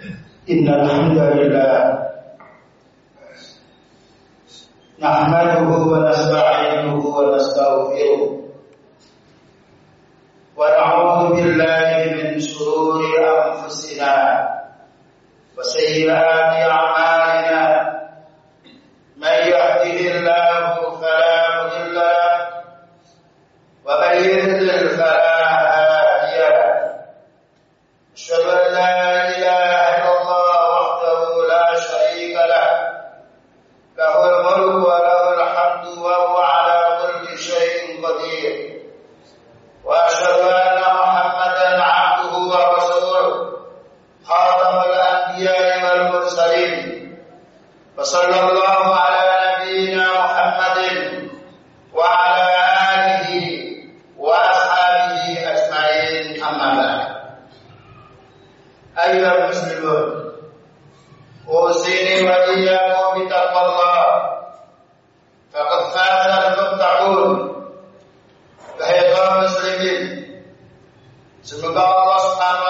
إن الحمد لله نحمده ونستعينه ونستغفره ونعوذ بالله من شرور أنفسنا وسيئات أعمالنا. ditambahkan. Ayah muslimun, oh sini bagi Allah, takut fasa untuk takut, muslimin, semoga Allah sama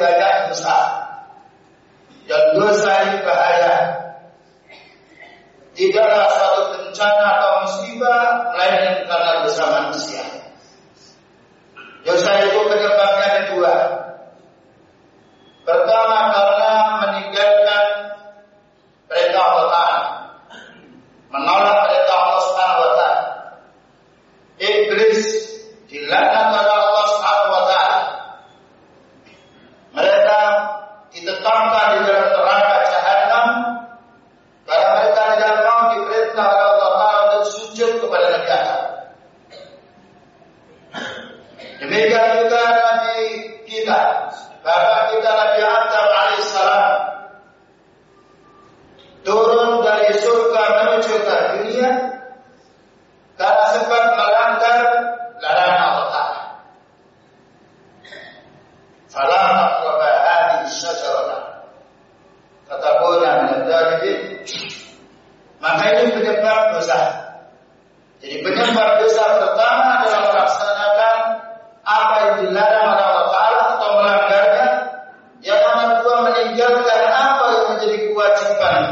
banyak dosa. Dan dosa ini bahaya. Tidaklah suatu bencana atau musibah melainkan karena dosa manusia. Dosa itu penyebabnya ada dua. Pertama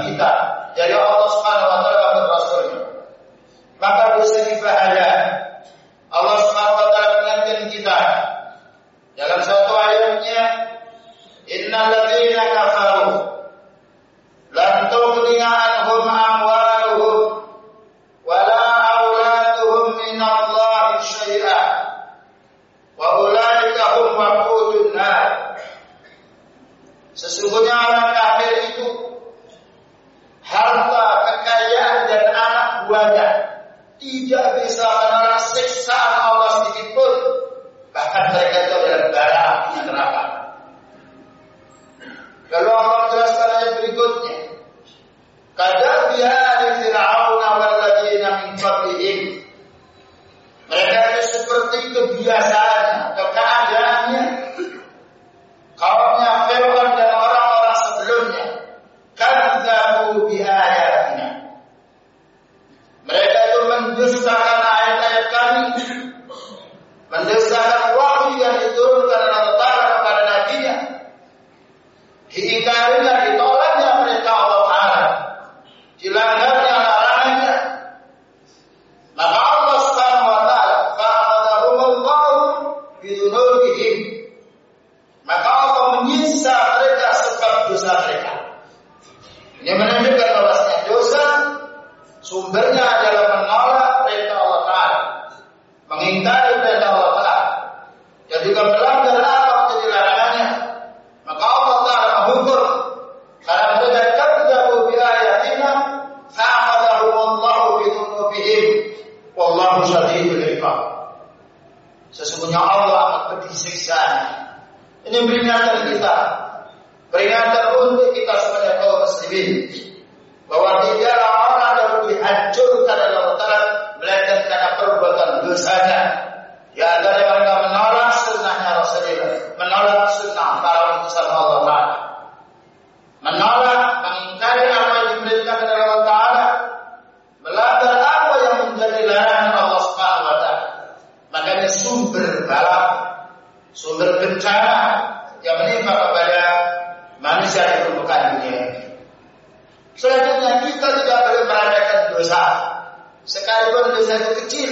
kita. Dari Allah Subhanahu wa taala Ini peringatan kita. Peringatan untuk kita sebagai kaum muslimin bahwa tidak orang yang dihancurkan dalam hutan melainkan karena perbuatan dosanya. Ya antara mereka menolak sunnahnya Rasulullah, menolak sunnah para utus Allah Taala, menolak mengingkari apa yang diberikan oleh Allah Taala, melanggar apa yang menjadi larangan Allah Subhanahu Wa Taala. Makanya sumber balap, sumber bencana yang menimpa kepada manusia di permukaan dunia ini. Selanjutnya kita tidak boleh meremehkan dosa, sekalipun dosa itu kecil.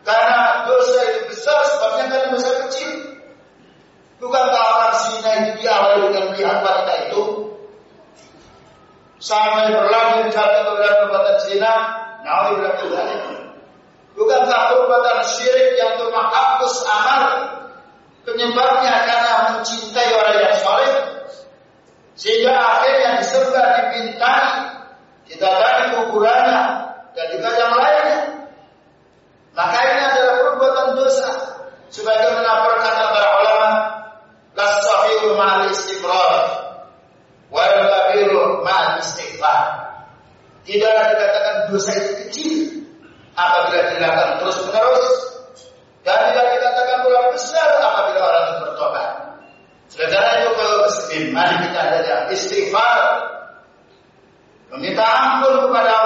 Karena dosa itu besar sebabnya karena dosa kecil. Bukankah orang zina itu diawali dengan melihat wanita itu? Sampai berlanjut sampai kepada perbuatan berapa jalan? bukan Bukankah perbuatan zina Penyebabnya karena mencintai orang yang soleh sehingga akhirnya disembah dipintai didatangi kuburannya dan juga yang lainnya. Maka ini adalah perbuatan dosa. Sebagaimana perkataan para ulama, las lasafiru ma'al istiqrar wal babiru ma'al istighfar. Tidak dikatakan dosa itu Istighfar, meminta ampun kepada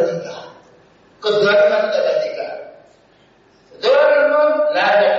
Kedua, tiga. Keberanian ada tiga. Ada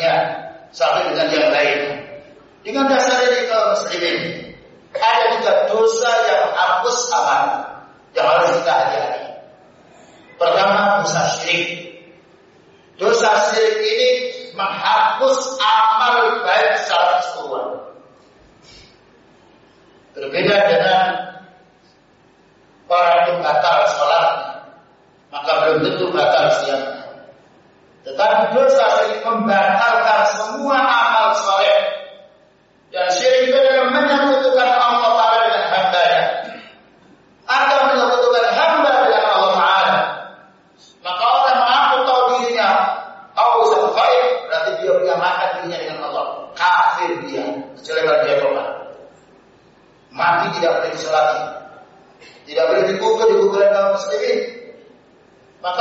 ya satu dengan yang lain. Dengan dasar ini kaum muslimin ada juga dosa yang hapus aman yang harus kita hati-hati. Pertama dosa syirik. Dosa syirik ini menghapus amal baik secara keseluruhan. Berbeda dengan orang yang batal sholat, maka belum tentu batal siang. Tetapi dosa syirik membatalkan semua amal soleh. Dan syirik itu adalah Allah Ta'ala dengan hambanya. Atau menyatukan hamba dengan Allah Ta'ala. Maka orang mengaku tahu dirinya, tahu zat baik, berarti dia menyamakan dirinya dengan Allah. Kafir dia, kejelekan dia koma. Mati tidak boleh disolati. Tidak boleh dikubur di kuburan kaum muslimin. Maka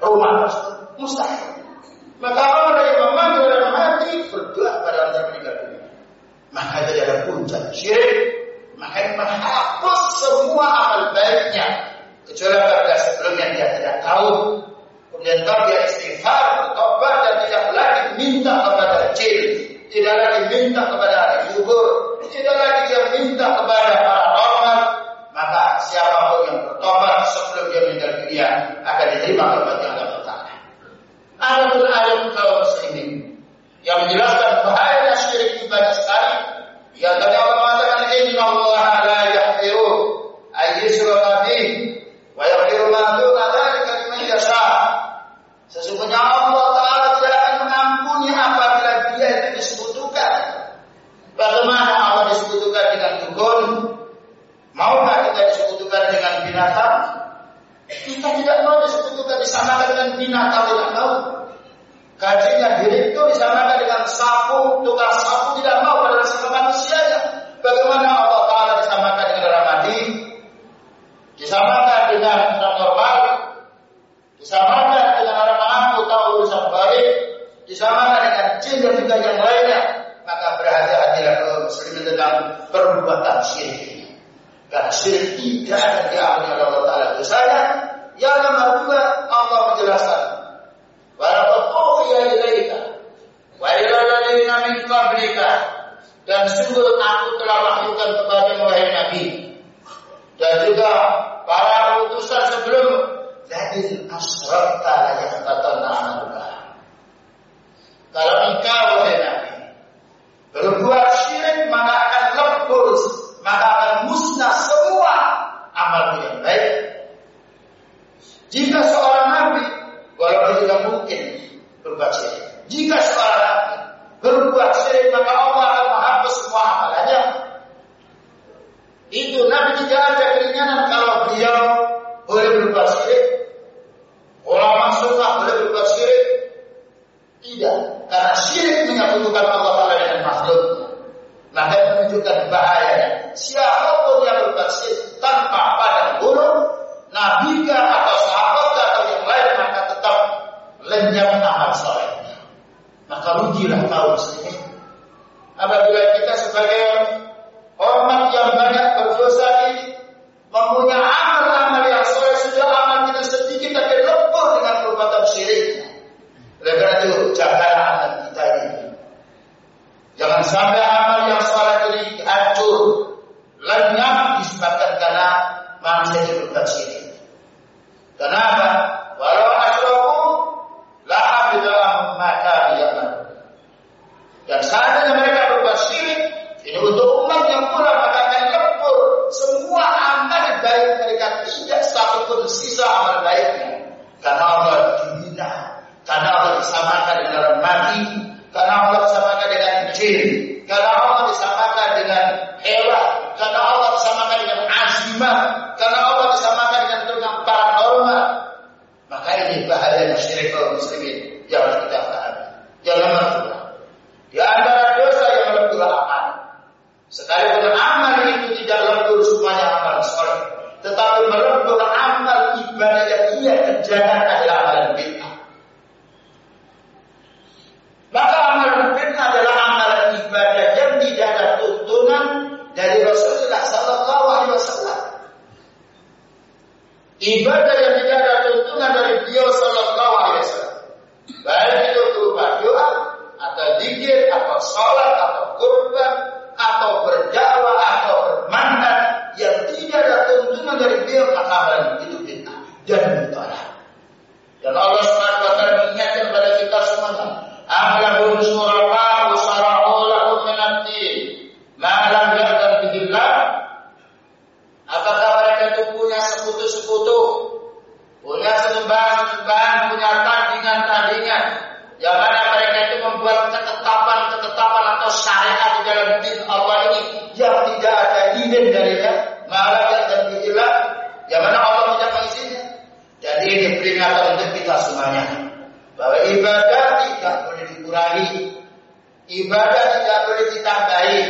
rumah mustahil. Maka orang yang memandu dan mati berdoa pada orang meninggal dunia. Maka dia ada puncak syirik. Maka menghapus semua amal baiknya. Kecuali pada sebelumnya dia tidak tahu. Kemudian kalau dia istighfar, bertobat dan tidak lagi minta kepada jin. Tidak lagi minta kepada ahli kubur. Tidak lagi dia minta kepada para orang. Maka siapa pun yang bertobat sebelum dia meninggal dunia akan diterima kepada Adapun ayat kaum muslimin yang menjelaskan bahaya syirik ibadah sekali yang tadi Allah mengatakan inna Allah la yaghfiru ayyushraka bih wa yaghfiru ma duna dzalika liman yasha. Sesungguhnya Allah Taala tidak akan mengampuni apabila dia itu disekutukan. Bagaimana Allah disekutukan dengan dukun? Maukah kita disekutukan dengan binatang? Kita tidak mau disekutukan disamakan dengan binatang tidak mau. Kajinya diri itu disamakan dengan sapu, tukang sapu tidak mau pada nasib manusianya. Bagaimana Allah Ta'ala disamakan dengan orang mati? Disamakan dengan orang normal? Disamakan dengan orang mampu tahu urusan baik? Disamakan dengan jin dan juga yang lainnya? Maka berhati-hatilah tentang perbuatan syirik. Karena syirik tidak akan diampuni oleh Allah Ta'ala. Dosanya. Yang nomor dua, Allah menjelaskan. Walaqad uhiya ilaika wa ila alladziina min qablika dan sungguh aku telah wahyukan kepada wahai Nabi. Dan juga para utusan sebelum lain asrakta la yahtatanna amaluka kalau engkau wahai Nabi berbuat syirik maka like Ibadah yang dikurangi, ibadah tidak boleh ditambahi,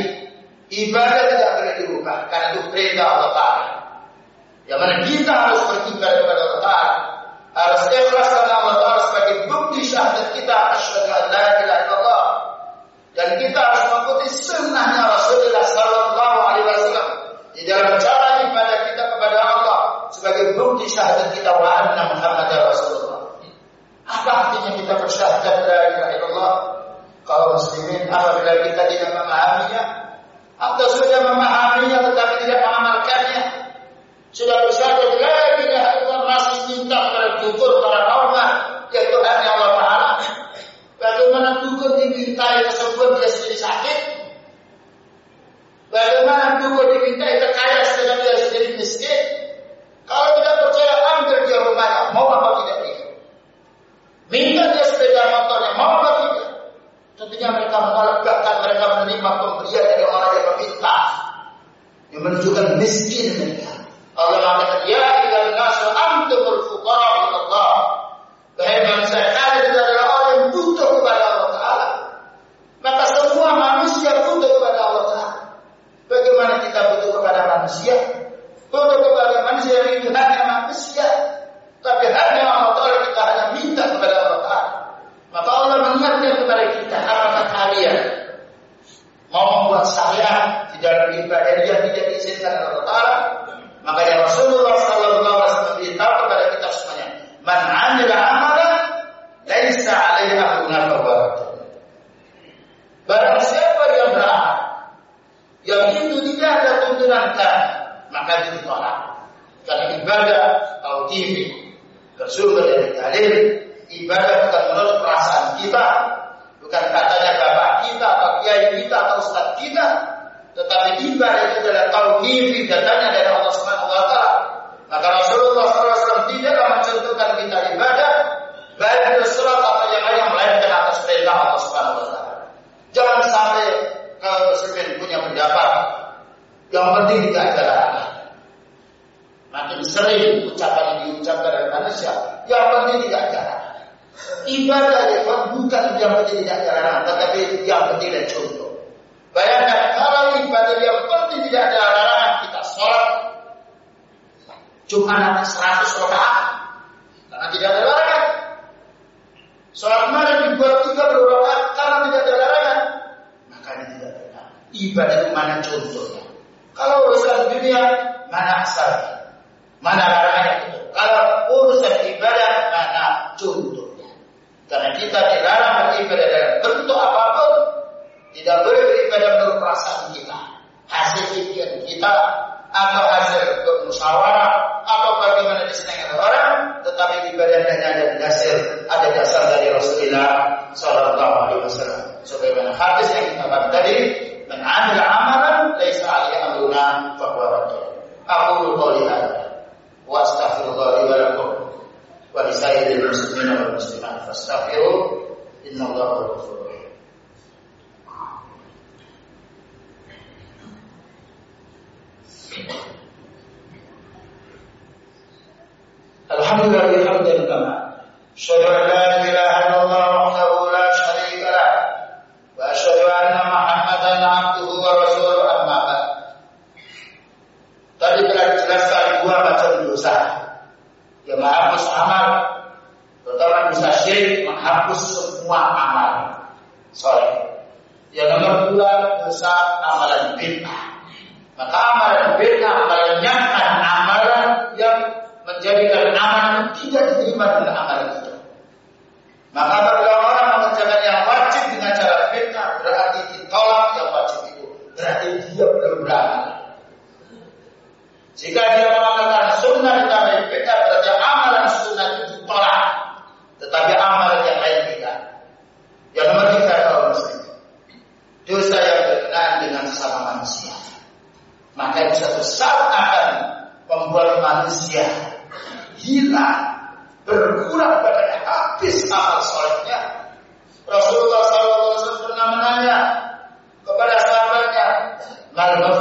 ibadah tidak boleh dirubah karena itu perintah Allah Taala. Yang mana kita harus beribadah kepada Allah Taala, harus ikhlas karena Allah Taala sebagai bukti syahadat kita asyhadu an la ilaha illallah dan kita harus mengikuti sunnahnya Rasulullah Sallallahu Alaihi Wasallam di cara ibadah kita kepada Allah sebagai bukti syahadat kita wa anna Muhammad. Apa artinya kita bersyahadat la ilaha illallah? Kalau muslimin apabila kita tidak memahaminya atau sudah memahaminya tetapi tidak mengamalkannya, sudah bersyahadat la ilaha illallah masih minta kepada dukun para Allah yaitu hanya Allah Taala. Bagaimana dukun dimintai tersebut dia sendiri sakit? Bagaimana dukun dimintai kaya sedang dia sendiri miskin? Kalau tidak miskin tauhid bersumber dari dalil, ibadah bukan menurut perasaan kita, bukan katanya bapak kita atau kiai kita atau ustaz kita, tetapi ibadah itu adalah tauhid datanya dari Allah Subhanahu wa taala. Maka Rasulullah SAW tidak mencontohkan kita ibadah baik itu surat atau yang lain melainkan atas perintah Allah Subhanahu wa taala. Jangan sampai kalau muslimin punya pendapat yang penting tidak ada larangan. Makin sering ucapan yang diucapkan oleh manusia, yang penting tidak ada larangan. Ibadah ya bukan yang penting tidak ada larangan, tetapi yang penting ada contoh. Bayangkan kalau ibadah yang penting tidak ada kita sholat cuma nanti 100 rakaat karena tidak ada. Sholat malam dibuat tiga rakaat karena tidak ada maka tidak benar. Ibadah itu mana contohnya? Kalau urusan dunia mana asalnya? Mana larangannya kita dilarang beribadah dalam bentuk apa pun, tidak boleh beribadah menurut perasaan kita, hasil pikiran kita, atau hasil musyawarah, atau bagaimana disenangi orang, tetapi ibadahnya ada dasar, ada dasar dari Rasulullah Sallallahu Alaihi Wasallam. Sebagaimana hadis yang kita bahas tadi, "Man amila amalan laisa alaihi amruna fahuwa raddun." Aku hadza wa astaghfirullah wa lakum an la ilaha illallah wahdahu la syarika lah wa asyhadu anna Muhammadan abduhu wa rasuluhu amma ba'd. Tadi telah dijelaskan dua macam dosa. Yang menghapus amal. Pertama dosa syirik menghapus semua amal. Soleh Yang nomor dua dosa amalan bid'ah. Maka amalan bid'ah nyata amalan yang menjadikan amalan tidak diterima dengan amalan itu. Maka Claro, no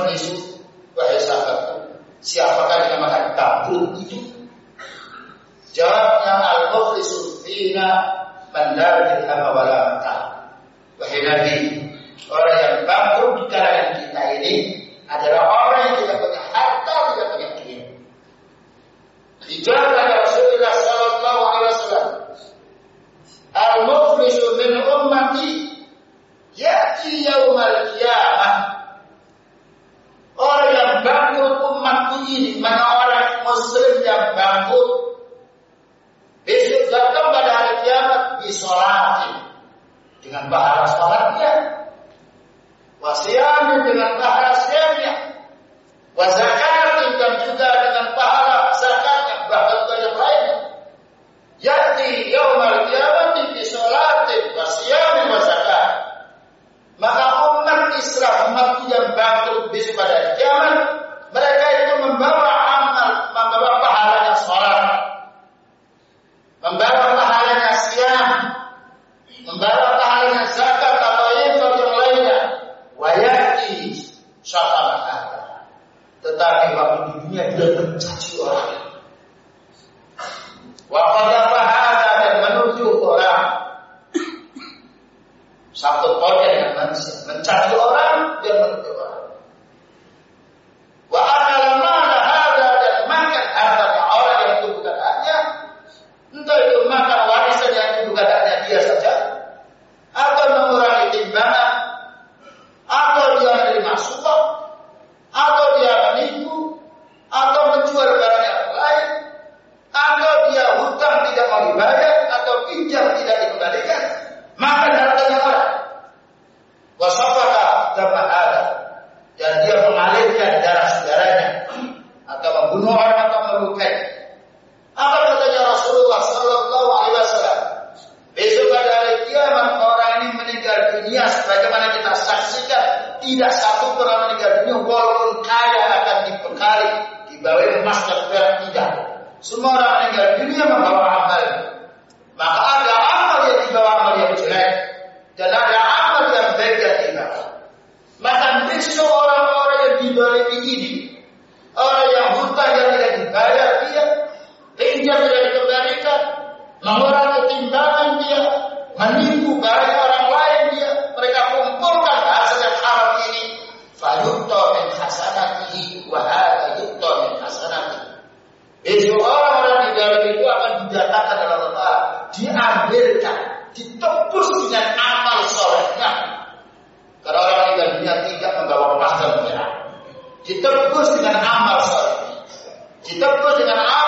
Orang di dalam itu akan didatangkan dalam Allah, diambilkan, ditebus dengan amal solehnya. Karena orang meninggal dunia tidak membawa emas dan perak. Ditebus dengan amal soleh. Ditebus dengan amal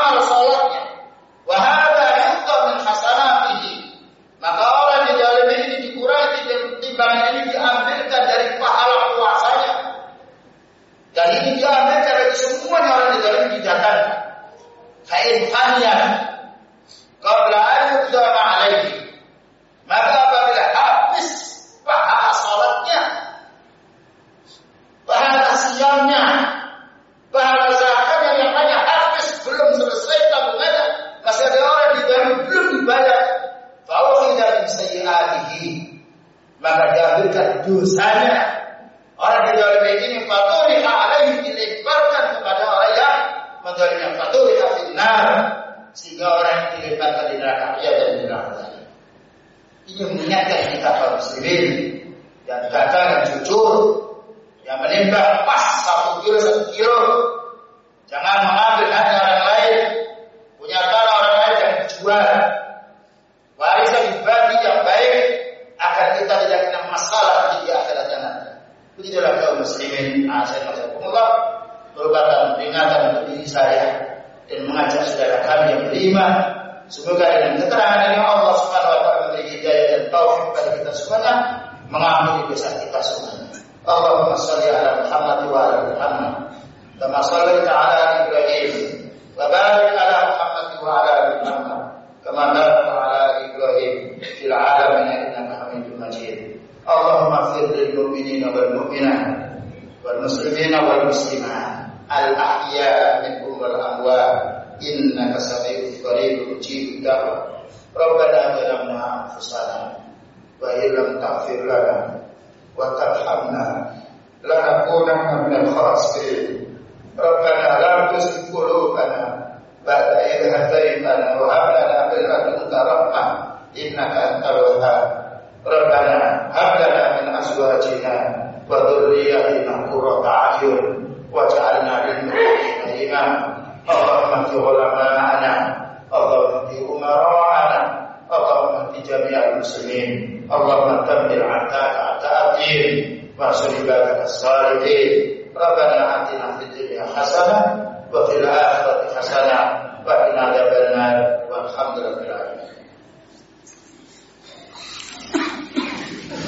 itu mengingatkan kita para muslimin yang berkata dan jujur. Yang menimbang pas satu kilo satu kilo. Jangan mengambil hanya orang lain. Punya tanah orang lain yang dijual warisan dibagi yang baik agar kita tidak kena masalah di akhirat nanti. Begitulah kaum muslimin. Nah, Asal masyarakat merupakan peringatan untuk diri saya dan mengajak saudara kami yang beriman. Semoga dengan muslimina wal muslimah al ahya min kullil amwa inna kasabi qarib uti da rabbana ghfirna fasala wa illam taghfir lana wa tarhamna la nakuna min al khasirin rabbana la ba'da idh hadaytana wa hab lana min ladunka rahmah innaka antal wahhab min azwajina وذريتنا قرة أعين واجعلنا للمتقين إماما اللهم اهد علماءنا اللهم اهد أمراءنا اللهم اهد جميع المسلمين اللهم دمر عداك عداء الدين وانصر عبادك الصالحين ربنا آتنا في الدنيا حسنة وفي الآخرة حسنة وقنا عذاب النار والحمد لله